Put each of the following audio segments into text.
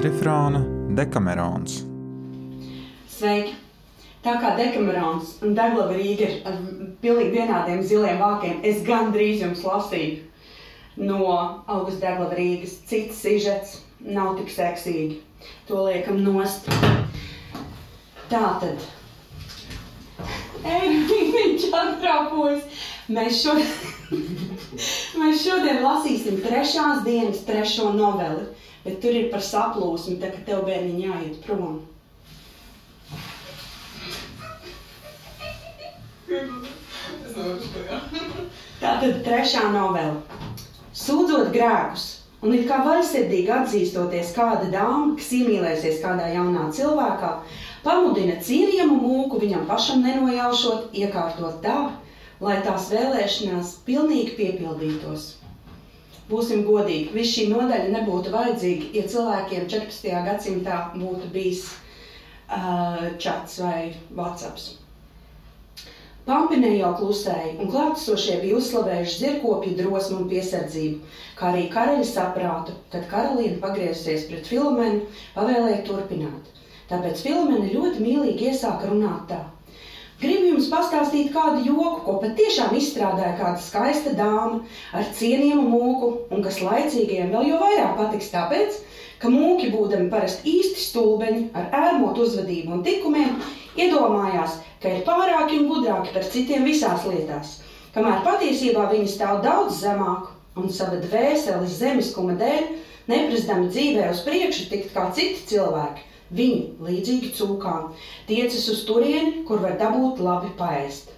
kvadrifrāna Dekamerons. Sveiki! Tā kā Dekamerons un Daglava Rīga ir ar pilnīgi vienādiem ziliem vākiem, es gandrīz jums lasīju no Augusta Daglava Rīgas. Cits sižets nav tik seksīgi. To liekam nost. Tātad. Ej, viņš atrāpojas. Mēs šodien, mēs šodien lasīsim trešās dienas trešo noveli, bet tur ir par saplūsmi, tā ka tev bērniņi jāiet prom. Tātad trešā novela. Sūdzot grēkus, un it kā vaļsirdīgi atzīstoties kāda dāma, kas iemīlēsies kādā jaunā cilvēkā, pamudina cienījamu mūku viņam pašam nenojaušot, iekārtot tā, lai tās vēlēšanās pilnīgi piepildītos. Būsim godīgi, viss šī nodaļa nebūtu vajadzīga, ja cilvēkiem 14. gadsimtā būtu bijis uh, čats vai WhatsApp. Pampinē jau klusēja, un klātesošie bija uzslavējuši zirkopju drosmu un piesardzību, kā arī karaļa saprātu, kad karaliene pagriezusies pret Filomenu, pavēlēja turpināt. Tāpēc Filomena ļoti mīlīgi iesāka runāt tā. Gribu jums pastāstīt kādu joku, ko patiešām izstrādāja kāda skaista dāma ar cienījumu mūku, un kas laicīgajiem vēl jo vairāk patiks tāpēc, ka mūki, būdami parasti īsti stulbeņi ar ērmotu uzvedību un tikumiem, iedomājās, ka ir pārāki un gudrāki par citiem visās lietās, kamēr patiesībā viņi stāv daudz zemāk un sava dvēseles zemiskuma dēļ neprasdami dzīvē uz priekšu tikt kā citi cilvēki Viņi, līdzīgi cūkām, tiecas uz turieni, kur var dabūt labi paēst.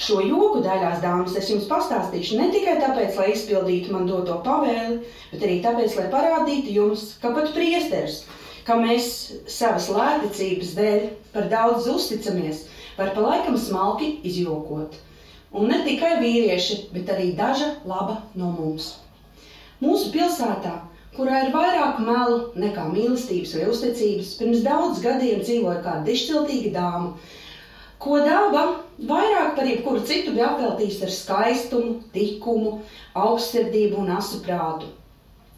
Šo joku daļās, dāmas, es jums pastāstīšu ne tikai tāpēc, lai izpildītu man doto pavēli, bet arī tāpēc, lai parādītu jums, ka pat priesteris, ka mēs savas lētecības dēļ par daudz uzticamies, var pa laikam smalki izjokot. Un ne tikai vīrieši, bet arī daža laba no mums. Mūsu pilsētā kurā ir vairāk melu nekā mīlestības vai uzticības, pirms daudz gadiem dzīvoja kāda dišciltīga dāma, ko daba vairāk par jebkuru citu bija apveltījusi ar skaistumu, tikumu, augstsirdību un asu prātu.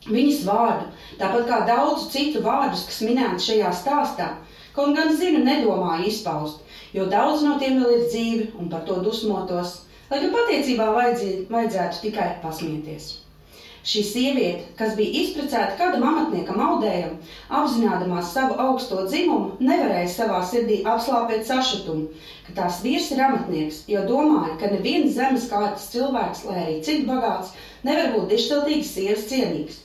Viņas vārdu, tāpat kā daudzu citu vārdus, kas minēti šajā stāstā, kaut gan zinu, nedomāju izpaust, jo daudz no tiem vēl ir dzīvi un par to dusmotos, lai gan patiecībā vajadzētu tikai pasmieties. Šī sieviete, kas bija izprecēta kādam amatniekam audējam, apzinādamās savu augsto dzimumu, nevarēja savā sirdī apslāpēt sašutumu, ka tās vīrs ir amatnieks, jo domāja, ka neviens zemes kārtas cilvēks, lai arī cik bagāts, nevar būt dištiltīgs sievas cienīgs.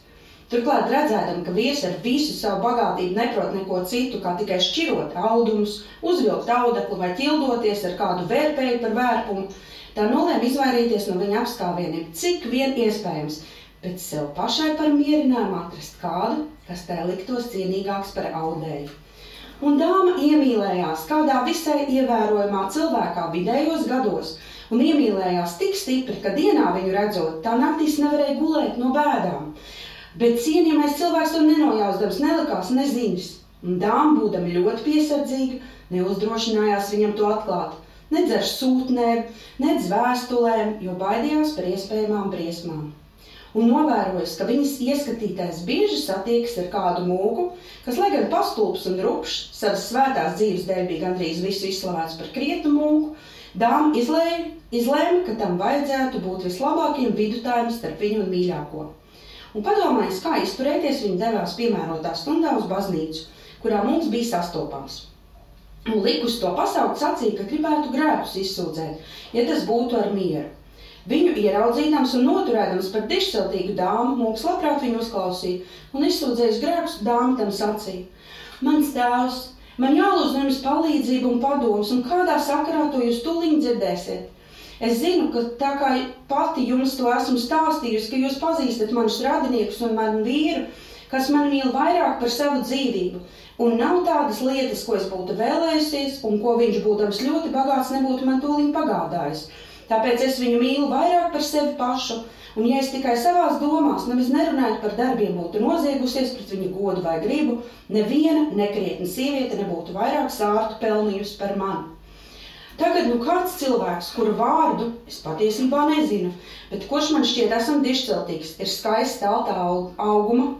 Turklāt redzēdam, ka vīrs ar visu savu bagātību neprot neko citu, kā tikai šķirot audumus, uzvilkt audeklu vai ķildoties ar kādu vērpēju par vērpumu, tā nolēma izvairīties no viņa apskāvieniem, cik vien iespējams, bet sev pašai par mierinājumu atrast kādu, kas tai liktos cienīgāks par audēju. Un dāma iemīlējās kādā visai ievērojamā cilvēkā vidējos gados, un iemīlējās tik stipri, ka dienā viņu redzot, tā naktīs nevarēja gulēt no bēdām. Bet cienījamais cilvēks to nenojausdams nelikās neziņas, un dāma, būdama ļoti piesardzīga, neuzdrošinājās viņam to atklāt. Nedz ar sūtnēm, nedz vēstulēm, jo baidījās par iespējamām briesmām un novērojis, ka viņas ieskatītais bieži satiekas ar kādu mūku, kas, lai gan pastulps un rupšs, savas svētās dzīves dēļ bija gandrīz visu izslavēts par krietnu mūku, dāma izlēma, izlēma, ka tam vajadzētu būt vislabākajam vidutājam starp viņu un mīļāko. Un padomājis, kā izturēties, viņa devās piemērotā stundā uz baznīcu, kurā mums bija sastopams. Un likus to pasaukt sacīja, ka gribētu grēkus izsūdzēt, ja tas būtu ar mieru. Viņu ieraudzīdams un noturēdams par dišciltīgu dāmu, mūks labprāt viņu uzklausīja un izsūdzējis grēkus dāmu tam sacīja. Mans tēvs, man jālūdz jums palīdzību un padomus, un kādā sakarā to jūs tuliņ dzirdēsiet. Es zinu, ka tā kā pati jums to esmu stāstījusi, ka jūs pazīstat manus radiniekus un manu vīru, kas man mīl vairāk par savu dzīvību, un nav tādas lietas, ko es būtu vēlējusies, un ko viņš, būdams ļoti bagāts, nebūtu man tūlīt pagādājis. Tāpēc es viņu mīlu vairāk par sevi pašu. Un, ja es tikai savās domās, nemaz nerunāju par darbiem, būtu noziegusies pret viņu godu vai gribu, neviena nekrietna sieviete nebūtu vairāk sārtu pelnījusi par mani. Tagad nu kāds cilvēks, kuru vārdu es patiesībā nezinu, bet kurš man šķiet esam dišciltīgs, ir skaists teltā auguma,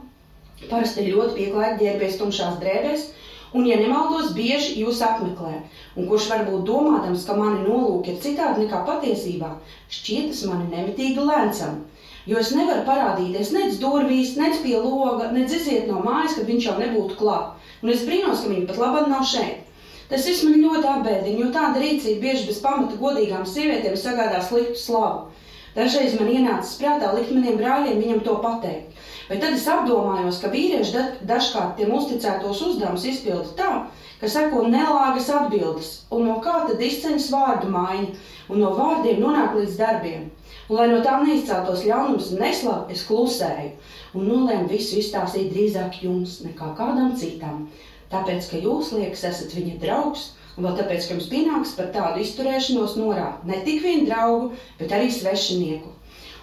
Parasti ļoti pieklājīgi ģērbies tumšās drēbēs, un, ja nemaldos, bieži jūs apmeklē, un kurš varbūt domādams, ka mani nolūki ir citādi nekā patiesībā, šķietas mani nemitīgi lēncam. Jo es nevaru parādīties nec durvīs, nec pie loga, nec iziet no mājas, kad viņš jau nebūtu klāt. Un es brīnos, ka viņi pat labāk nav šeit. Tas viss man ļoti apbēdina, jo tāda rīcība bieži bez pamata godīgām sievietēm sagādā sliktu slavu. Dažreiz man ienāca prātā likt maniem brāļiem viņam to pateikt. Bet tad es apdomājos, ka vīrieši da dažkārt tiem uzticētos uzdevumus izpilda tā, ka seko nelāgas atbildes, un no kā tad izceņas vārdu maiņa, un no vārdiem nonāk līdz darbiem. Un, lai no tām neizceltos ļaunums un neslava, es klusēju un nolēmu visu izstāstīt drīzāk jums nekā kādam citam. Tāpēc, ka jūs liekas, esat viņa draugs, un vēl tāpēc, ka jums pienāks par tādu izturēšanos norādīt ne tik vienu draugu, bet arī svešinieku.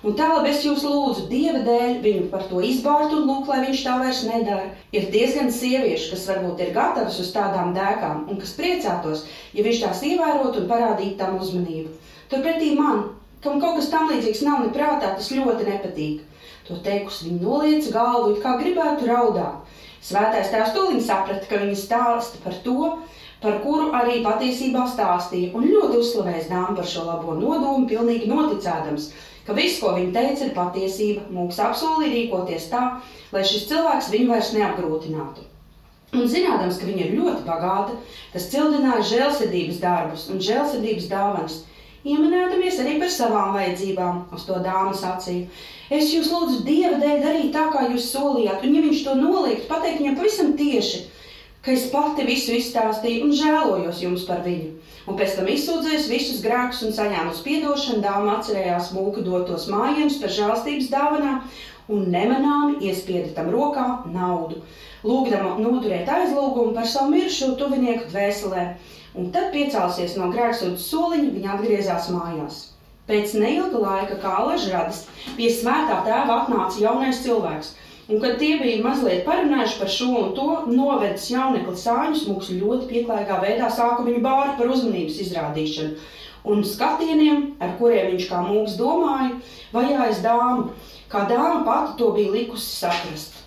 Un tā labi es jūs lūdzu, Dieva dēļ, viņu par to izbārt un lūk, lai viņš tā vairs nedara. Ir diezgan sieviešu, kas varbūt ir gatavas uz tādām dēkām un kas priecātos, ja viņš tās ievērotu un parādītu tam uzmanību. Turpretī man, kam kaut kas tam līdzīgs nav neprātā, tas ļoti nepatīk. To teikusi, viņa nolieca galvu, it kā gribētu raudāt. Svētais tēvs tūlīt saprata, ka viņa stāsta par to, par kuru arī patiesībā stāstīja, un ļoti uzslavējis dāmu par šo labo nodomu, pilnīgi noticēdams, ka viss, ko viņa teica, ir patiesība. Mūks apsolīja rīkoties tā, lai šis cilvēks viņu vairs neapgrūtinātu. Un zinādams, ka viņa ir ļoti bagāta, tas cildināja žēlsirdības darbus un žēlsirdības dāvanas, ieminēdamies arī par savām vajadzībām, uz to dāmas sacīja. Es jūs lūdzu, Dieva dēļ, darīt tā, kā jūs solījāt. Un, ja viņš to noliektu, pateikt viņam pavisam tieši, ka es pati visu izstāstīju un žēlojos jums par viņu. Un pēc tam izsūdzējis visus grēkus un saņēmis atdošanu, dāma atcerējās mūku dotos mājiems par žēlstības dāvanām un nemanāmi iespieda tam rokā naudu, lūgdama noturēt aizlūgumu par savu mirušo tuvinieku dvēselē. Un tad piecālsies no grēksūdzes soliņa, viņa atgriezās mājās. Pēc neilga laika, kā Lažradas, pie svētā tēva atnāca jaunais cilvēks. Un, kad tie bija mazliet parunājuši par šo un to, novedis jaunekli sāņus, mūks ļoti pieklājīgā veidā sāka viņu bāri par uzmanības izrādīšanu. Un skatieniem, ar kuriem viņš kā mūks domāja, vajājas dāmu, kā dāma pati to bija likusi saprast.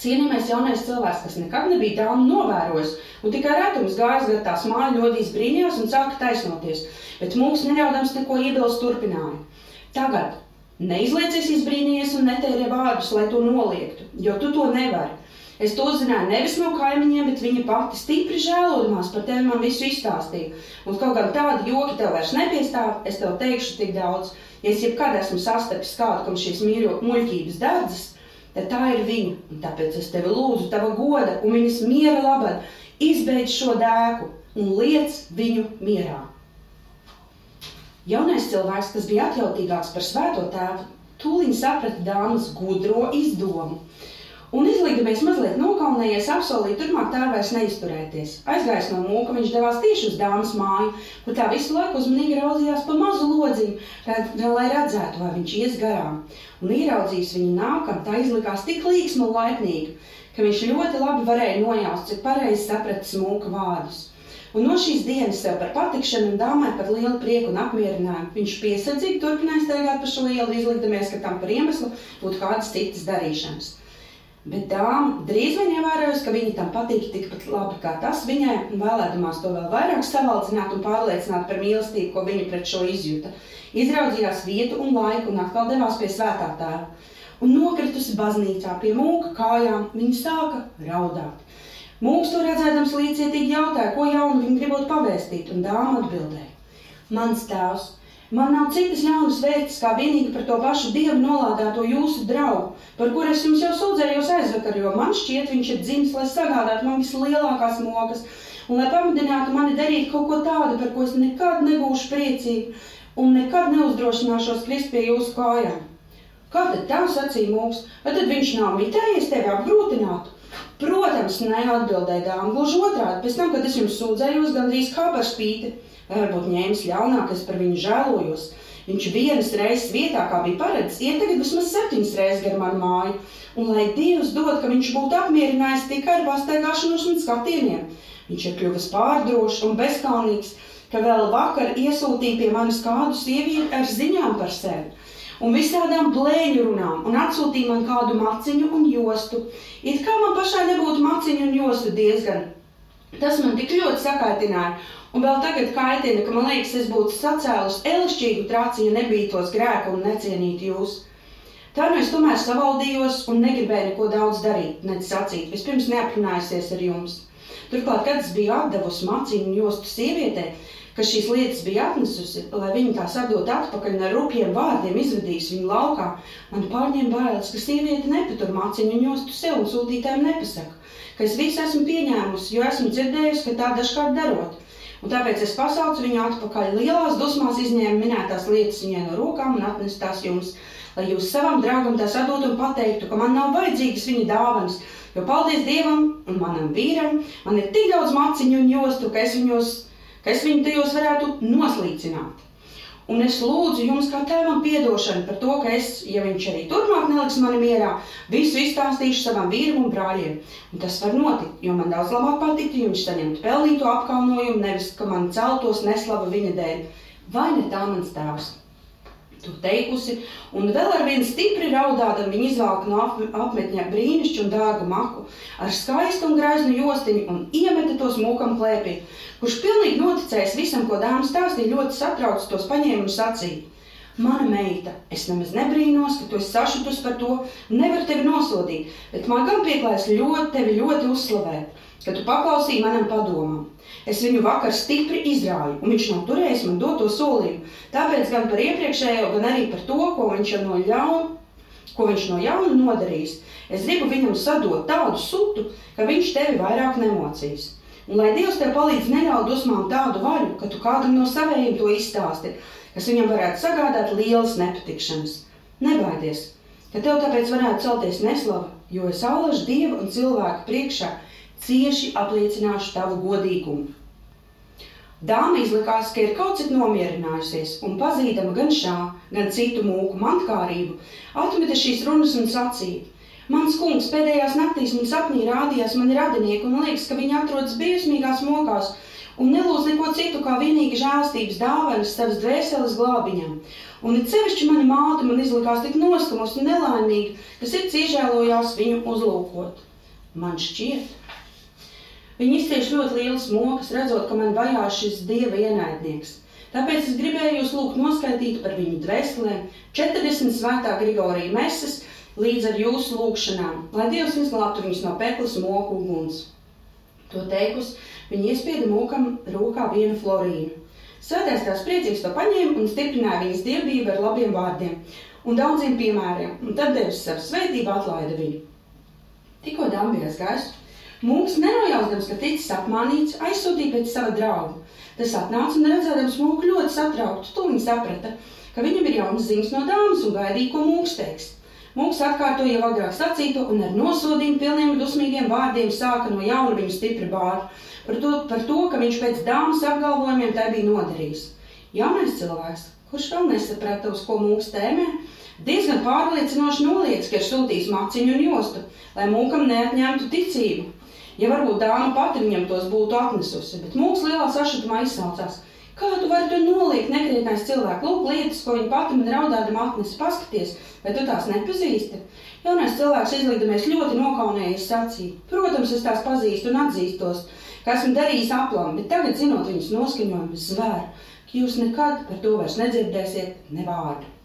Cienījamais jaunais cilvēks, kas nekad nebija dāmu novērojis, un tikai retums gājis gar tās māju ļodīs brīnījās un sāka taisnoties bet mūks neļaudams neko iebilst turpināja. Tagad neizliecies izbrīnījies un netērē vārdus, lai to noliektu, jo tu to nevari. Es to uzzināju nevis no kaimiņiem, bet viņa pati stipri žēlojumās par tevi man visu izstāstīja. Un kaut gan tādi joki tev vairs nepiestāv, es tev teikšu tik daudz. Ja es jebkad esmu sastapis kādu, kam šīs muļķības dārdzas, tad tā ir viņa. Un tāpēc es tevi lūdzu, tava goda un viņas miera labad, izbeidz šo dēku un liec viņu mierā. Jaunais cilvēks, kas bija atjautīgāks par svēto tēvu, tūlīt saprata dāmas gudro izdomu. Un izlīgamies mazliet nokaunējies, apsolīja turpmāk tā vairs neizturēties. Aizgājis no mūka, viņš devās tieši uz dāmas māju, kur tā visu laiku uzmanīgi raudzījās pa mazu lodziņu, lai redzētu, vai viņš ies garām. Un ieraudzījis viņu nākam, tā izlikās tik līksma un laipnīga, ka viņš ļoti labi varēja nojaust, cik pareizi sapratis mūka vārdus. Un no šīs dienas sev par patikšanu un dāmai par lielu prieku un apmierinājumu viņš piesardzīgi turpināja staigāt pa šo ielu, izlikdamies, ka tam par iemeslu būtu kādas citas darīšanas. Bet dāma drīz vien ievērojusi, ka viņa tam patīk tikpat labi kā tas viņai, un vēlētumās to vēl vairāk savaldzināt un pārliecināt par mīlestību, ko viņa pret šo izjūta. Izraudzījās vietu un laiku un atkal devās pie svētā tēva. Un nokritusi baznīcā pie mūka kājām, viņa sāka raudāt. Mūks to redzēdams līdzietīgi jautāja, ko jaunu viņi gribot pavēstīt, un dāma atbildēja: Mans tēvs, man nav citas jaunas vērtības, kā vienīgi par to pašu dievu nolādēto jūsu draugu, par kur es jums jau sūdzējos aizvakar, jo man šķiet, viņš ir dzimis, lai sagādātu man vislielākās mokas, un lai pamudinātu mani darīt kaut ko tādu, par ko es nekad nebūšu priecīga, un nekad neuzdrošināšos krist pie jūsu kājām. Kā tad tā sacīja mūks, vai tad viņš nav mitējies tevi apgrūtinātu? Protams, neatbildēja dāma. Gluži otrādi, pēc tam, kad es jums sūdzējos, gandrīz kā par spīti, varbūt ņēmis ļaunāk, es par viņu žēlojos. Viņš vienas reizes vietā, kā bija paredzēts, iet tagad vismaz septiņas reizes gar manu māju. Un lai Dievs dod, ka viņš būtu apmierinājis tikai ar pastaigāšanos un skatieniem. Viņš ir kļuvis pārdrošs un bezkaunīgs, ka vēl vakar iesūtīja pie manis kādu sievieti ar ziņām par sevi. Un visādām blēņu runām, un atsūtīja man kādu maciņu un jostu. It kā man pašai nebūtu maciņu un jostu diezgan. Tas man tik ļoti sakaitināja, un vēl tagad kaitina, ka man liekas, es būtu sacēlus elišķīgu traci, ja nebītos grēku un necienītu jūs. Tā nu es tomēr savaldījos un negribēju neko daudz darīt, nec sacīt, vispirms neaprunājusies ar jums. Turklāt, kad es biju atdevusi maciņu jostu sievietei, kas šīs lietas bija atnesusi, lai viņa tās atdot atpakaļ un ar rupjiem vārdiem izvedīs viņu laukā, man pārņēma bailes, ka sieviete nepatur maciņu un jostu sev un sūtītājiem nepasaka, ka es visu esmu pieņēmusi, jo esmu dzirdējusi, ka tā dažkārt darot. Un tāpēc es pasaucu viņu atpakaļ lielās dusmās, izņēmu minētās lietas viņai no rokām un atnesu tās jums, lai jūs savam draugam tās atdot un pateiktu, ka man nav vajadzīgas viņa dāvanas, Jo paldies Dievam un manam vīram, man ir tik daudz maciņu un jostu, ka es, viņos, ka es viņu tajos varētu noslīcināt. Un es lūdzu jums, kā tēvam, atdošanu par to, ka es, ja viņš arī turpmāk neliks mani mierā, visu izstāstīšu savam vīram un brāļiem. Un tas var notikt, jo man daudz labāk patiktu, ja viņš saņemtu pelnīto apkaunojumu, nevis ka man celtos neslava viņa dēļ. Vai ne tā mans tēvs? To teikusi, un vēl ar vienu stipri raudādam viņa izvelk no apmetņa brīnišķu un dārgu maku ar skaistu un graiznu jostiņu un iemeta tos mūkam klēpī, kurš pilnīgi noticējis visam, ko dāma stāstīja, ļoti satrauc tos paņēma un sacīja. Mana meita, es nemaz nebrīnos, ka tu esi sašutus par to, nevaru tevi nosodīt, bet man gan pieklājas ļoti tevi ļoti uzslavēt, ka tu paklausīji manam padomam. Es viņu vakar stipri izrāju, un viņš nav turējis man doto solījumu. Tāpēc gan par iepriekšējo, gan arī par to, ko viņš no ļauna, ko viņš no jauna nodarījis. Es gribu viņam sadot tādu sutu, ka viņš tevi vairāk nemocīs. Un lai Dievs tev palīdz neļaut dusmām tādu vaļu, ka tu kādam no savējiem to izstāsti, kas viņam varētu sagādāt lielas nepatikšanas. Nebaidies, ka tev tāpēc varētu celties neslava, jo es allažu Dieva un cilvēku priekšā cieši apliecināšu tavu godīgumu. Dāma izlikās, ka ir kaut cik nomierinājusies, un pazīdama gan šā, gan citu mūku mantkārību, atmeta šīs runas un sacīja: Mans kungs pēdējās naktīs man sapnī rādījās mani radinieki, un liekas, ka viņi atrodas briesmīgās mokās, un nelūdz neko citu kā vienīgi žēlstības dāvanas savas dvēseles glābiņam. Un it sevišķi mana māte man izlikās tik noskamusi un nelaimīga, ka sirds iežēlojās viņu uzlūkot. Man šķiet, Viņi izcieš ļoti lielas mokas, redzot, ka man vajā šis dieva ienaidnieks. Tāpēc es gribēju jūs lūgt noskaidīt par viņu dvēselēm 40 svētā Grigorija meses līdz ar jūsu lūgšanām, lai Dievs izglābtu viņus no peklas moku uguns. To teikus, viņi iespieda mūkam rokā vienu florīnu. Svētais tās priecīgs to paņēma un stiprināja viņas dievību ar labiem vārdiem un daudziem piemēriem, un tad devis savu svētību atlaida viņu. Tikko dāma bija Mūks nenojausdams, ka ticis apmānīts, aizsūtīja pēc sava drauga. Tas atnāca un redzēdams mūku ļoti satrauktu, to viņa saprata, ka viņam ir jaunas ziņas no dāmas un gaidīja, ko mūks teiks. Mūks atkārtoja jau agrāk sacīto un ar nosodījumu pilniem dusmīgiem vārdiem sāka no jauna viņu stipri bāru par to, par to, ka viņš pēc dāmas apgalvojumiem tai bija nodarījis. Jaunais cilvēks, kurš vēl nesaprata, uz ko mūks tēmē, diezgan pārliecinoši noliedz, ka ir sūtījis maciņu un jostu, lai mūkam neatņemtu ticību. Ja varbūt dāma pati viņam tos būtu atnesusi, bet mūsu lielā sašutumā izsaucās. Kā tu vari to noliekt, nekrietnais cilvēks? Lūk, lietas, ko viņa pati man raudādama atnesa, paskaties, vai tu tās nepazīsti? Jaunais cilvēks izlikdamies ļoti nokaunējies sacīja. Protams, es tās pazīstu un atzīstos, ka esmu darījis aplam, bet tagad, zinot viņas noskaņojumu, zvēru, ka jūs nekad par to vairs nedzirdēsiet ne vārdu.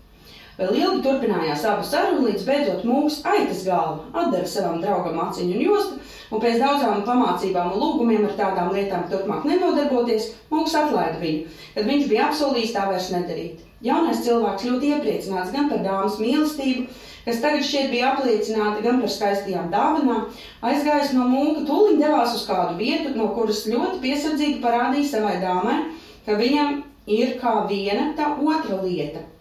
Vēl ilgi turpinājās abu sarunu, līdz beidzot mūks aitas galva atdeva savam draugam aciņu un jostu, un pēc daudzām pamācībām un lūgumiem ar tādām lietām turpmāk nenodarboties, mūks atlaida viņu, kad viņš bija apsolījis tā vairs nedarīt. Jaunais cilvēks ļoti iepriecināts gan par dāmas mīlestību, kas tagad šeit bija apliecināta, gan par skaistajām dāvanām, aizgājis no mūka, tūlīt devās uz kādu vietu, no kuras ļoti piesardzīgi parādīja savai dāmai, ka viņam ir kā viena tā otra lieta –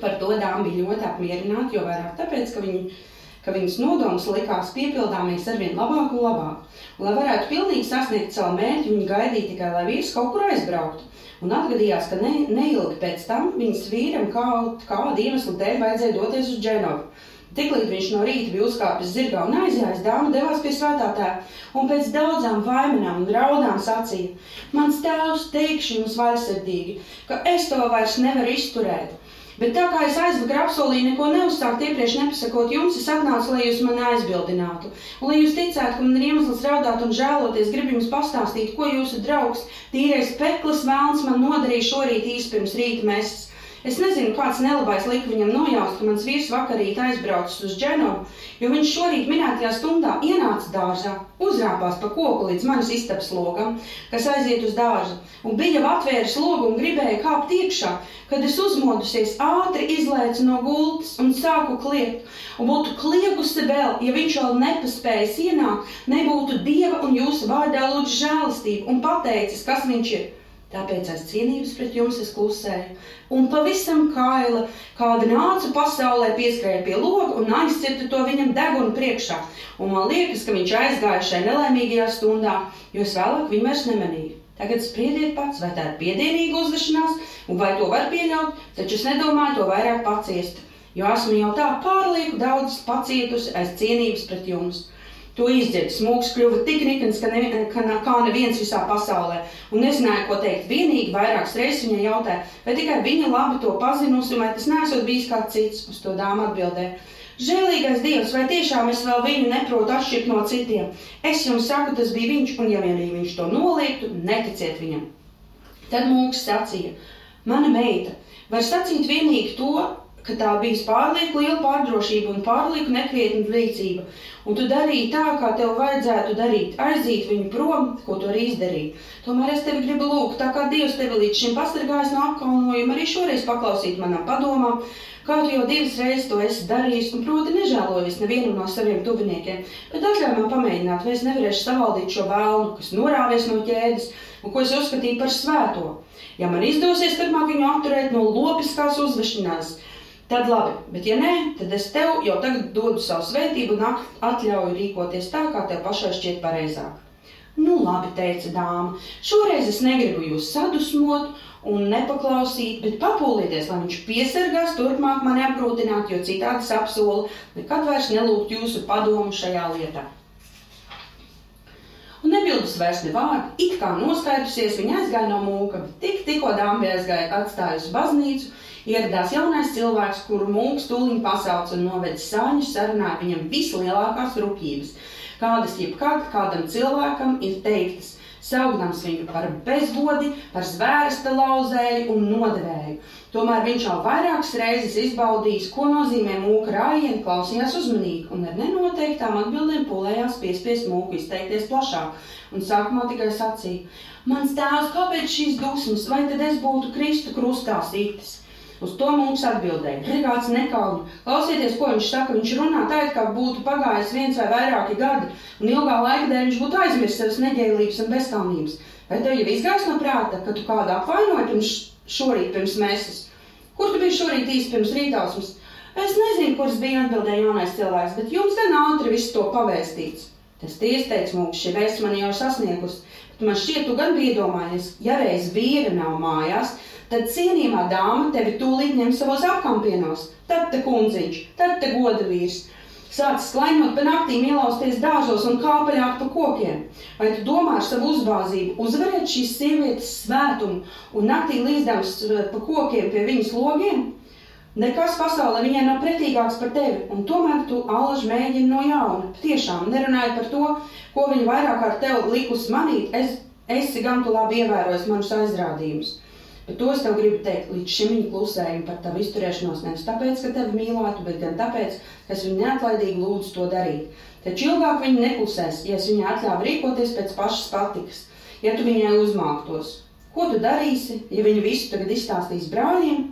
Par to dāma bija ļoti apmierināta, jo vairāk tāpēc, ka, viņi, ka viņas nodoms likās piepildāmies arvien labāk un labāk. Un, lai varētu pilnīgi sasniegt savu mērķi, viņi gaidīja tikai, lai vīrs kaut kur aizbrauktu. Un atgadījās, ka ne, neilgi pēc tam viņas vīram kaut kādu iemeslu dēļ vajadzēja doties uz Dženovu. Tiklīdz viņš no rīta bija uzkāpis zirgā un aizjājis, dāma devās pie svētātāja un pēc daudzām vaimanām un raudām sacīja: Mans tēvs teikšu jums vaļsirdīgi, ka es to vairs nevaru izturēt Bet tā kā es aizvakar apsolīju neko neuzsākt iepriekš nepasakot jums, es atnācu, lai jūs mani aizbildinātu. Un lai jūs ticētu, ka man ir iemesls raudāt un žēloties, gribu jums pastāstīt, ko jūsu draugs, tīrais peklis vēlns man nodarīja šorīt īsti pirms rīta mēsas. Es nezinu, kāds nelabais lika viņam nojaust, ka mans vīrs vakarīt aizbraucis uz Dženovu, jo viņš šorīt minētajā stundā ienāca dārzā, uzrāpās pa koku līdz manas istabas logam, kas aiziet uz dārzu, un bija jau atvēris logu un gribēja kāpt iekšā, kad es uzmodusies ātri izlēcu no gultas un sāku kliegt, un būtu kliegusi vēl, ja viņš vēl nepaspējis ienākt, nebūtu Dieva un jūsu vārdā lūdzu žēlistību un pateicis, kas viņš ir. Tāpēc aiz cienības pret jums es klusēju. Un pavisam kaila, kāda nāca pasaulē, pieskrēja pie loga un aizcirta to viņam degunu priekšā. Un man liekas, ka viņš aizgāja šai nelaimīgajā stundā, jo es vēlāk viņu vairs nemanīju. Tagad spriediet pats, vai tā ir piedienīga uzvešanās, un vai to var pieļaut, taču es nedomāju to vairāk paciest, jo esmu jau tā pārlieku daudz pacietusi aiz cienības pret jums. To izdzird. Smūgs kļuva tik nikns, ka, ne, ka kā neviens visā pasaulē. Un nezināja, ko teikt. Vienīgi vairākas reizes viņai jautāja, vai tikai viņa labi to pazinusi, vai tas nesot bijis kāds cits. Uz to dāma atbildēja. Žēlīgais Dievs, vai tiešām es vēl viņu neprotu atšķirt no citiem? Es jums saku, tas bija viņš, un ja vien viņš to noliektu, neticiet viņam. Tad mūks sacīja, mana meita, var sacīt vienīgi to, ka tā bija pārlieku liela pārdrošība un pārlieku nekrietna rīcība. Un tu darīji tā, kā tev vajadzētu darīt, aiziet viņu prom, ko tu arī izdarīji. Tomēr es tevi gribu lūgt, tā kā Dievs tevi līdz šim pasargājis no apkaunojuma, arī šoreiz paklausīt manam padomam, tu jau divas reizes to esi darījis, un proti nežēlojies nevienu no saviem tuviniekiem, bet atļauj man pamēģināt, vai es nevarēšu savaldīt šo vēlnu, kas norāvies no ķēdes un ko es uzskatīju par svēto. Ja man izdosies turpmāk viņu apturēt no lopiskās uzvešanās, Tad labi, bet ja nē, tad es tev jau tagad dodu savu svētību un atļauju rīkoties tā, kā tev pašai šķiet pareizāk. Nu, labi, teica dāma. Šoreiz es negribu jūs sadusmot un nepaklausīt, bet papūlieties, lai viņš piesargās turpmāk mani apgrūtināt, jo citādi apsolu nekad vairs nelūgt jūsu padomu šajā lietā. Un nebildes vairs ne vārdu, it kā noskaidrusies, viņa aizgāja no mūka, bet tik, tikko dāma aizgāja atstājusi baznīcu, Ieradās jaunais cilvēks, kuru mūks tūlīt pasauc un noved sāņu sarunā viņam vislielākās rūpības, kādas jebkad kādam cilvēkam ir teiktas, saukdams viņu par bezgodi, par zvērsta lauzēju un nodevēju. Tomēr viņš jau vairākas reizes izbaudījis, ko nozīmē mūka rājieni, klausījās uzmanīgi un ar nenoteiktām atbildēm pūlējās piespiest mūku izteikties plašāk. Un sākumā tikai sacīja: Mans tēvs, kāpēc šīs dusmas, vai tad es būtu Kristu krustā sīktas? Uz to mums atbildēja. Brigāts nekauni. Klausieties, ko viņš saka. Viņš runā tā, it kā būtu pagājis viens vai vairāki gadi, un ilgā laika dēļ viņš būtu aizmirsis savas neģēlības un bezkaunības. Vai tev jau izgājis no prāta, ka tu kādu apvainoji pirms šorīt, pirms mēsas? Kur tu biji šorīt īsti pirms rītausmas? Es nezinu, kurš bija atbildēja jaunais cilvēks, bet jums gan ātri viss to pavēstīts. Tas tiesa teica, mums šī vēsts man jau ir sasniegusi, bet man šķiet, tu gan biji domājies, ja reiz vīra nav mājās, tad cienījamā dāma tevi tūlīt ņem savos apkampienos. Tad te kundziņš, tad te goda vīrs. Sācis klaņot pa naktīm, ielausties dārzos un kāpaļāt pa kokiem. Vai tu domā ar savu uzbāzību uzvarēt šīs sievietes svētumu un naktī līdzdams eh, pa kokiem pie viņas logiem? Nekas pasaulē viņai nav pretīgāks par tevi, un tomēr tu alaži mēģini no jauna. Tiešām, nerunājot par to, ko viņa vairāk ar tevi likus manīt, es, esi gan tu labi ievērojis manus aizrādījumus. Bet to es tev gribu teikt, līdz šim viņa klusēja par tavu izturēšanos nevis tāpēc, ka tevi mīlētu, bet gan tāpēc, ka es viņu neatlaidīgi lūdzu to darīt. Taču ilgāk viņa neklusēs, ja es viņai atļāvu rīkoties pēc pašas patikas, ja tu viņai uzmāktos. Ko tu darīsi, ja viņa visu tagad izstāstīs brāļiem?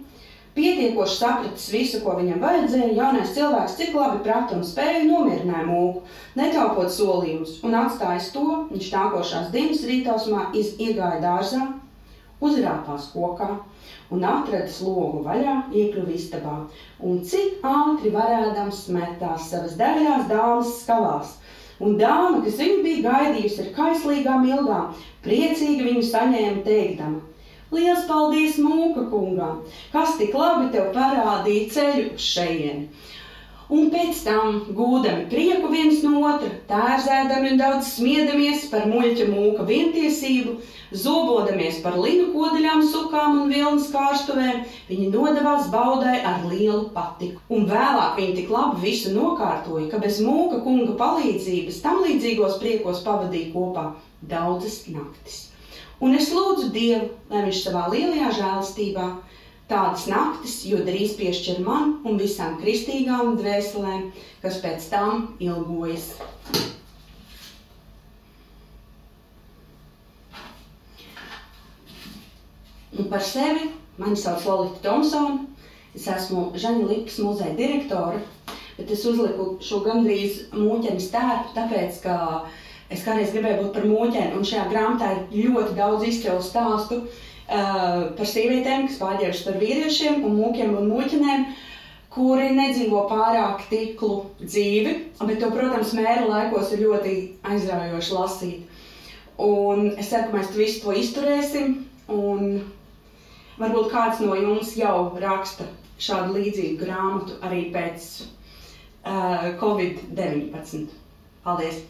Pietiekoši sapratis visu, ko viņam vajadzēja, jaunais cilvēks cik labi prata un spēja nomierināja mūku, netaupot solījumus, un atstājis to, viņš nākošās dienas rītausmā iegāja dārzā, uzrāpās kokā un atradis logu vaļā, iekļuva istabā, un cik ātri varēdams metās savas dēļās dāmas skalās. Un dāma, kas viņu bija gaidījusi ar kaislīgām ilgām, priecīgi viņu saņēma teikdama: Liels paldies mūka kungam, kas tik labi tev parādīja ceļu uz šejieni! Un pēc tam gūdami prieku viens no otra, tērzēdami un daudz smiedamies par muļķa mūka vientiesību, zobodamies par linu kodaļām, sukām un vilnas kārstuvēm, viņi nodevās baudai ar lielu patiku. Un vēlāk viņi tik labi visu nokārtoja, ka bez mūka kunga palīdzības tam līdzīgos priekos pavadīja kopā daudzas naktis. Un es lūdzu Dievu, lai viņš savā lielajā žēlastībā tādas naktis, jo drīz piešķir man un visām kristīgām dvēselēm, kas pēc tam ilgojas. Un par sevi mani sauc Lorita Thompsona. Es esmu Žaņa Lipas muzeja direktore, bet es uzliku šo gandrīz mūķenes tērpu, tāpēc, ka es kādreiz gribēju būt par mūķeni, un šajā grāmatā ir ļoti daudz izcilu stāstu uh, par sievietēm, kas pārģēršas par vīriešiem un mūkiem un mūķenēm, kuri nedzīvo pārāk tiklu dzīvi, bet to, protams, mēra laikos ir ļoti aizraujoši lasīt. Un es ceru, ka mēs visu to izturēsim, un Varbūt kāds no jums jau raksta šādu līdzīgu grāmatu arī pēc uh, Covid-19. Paldies!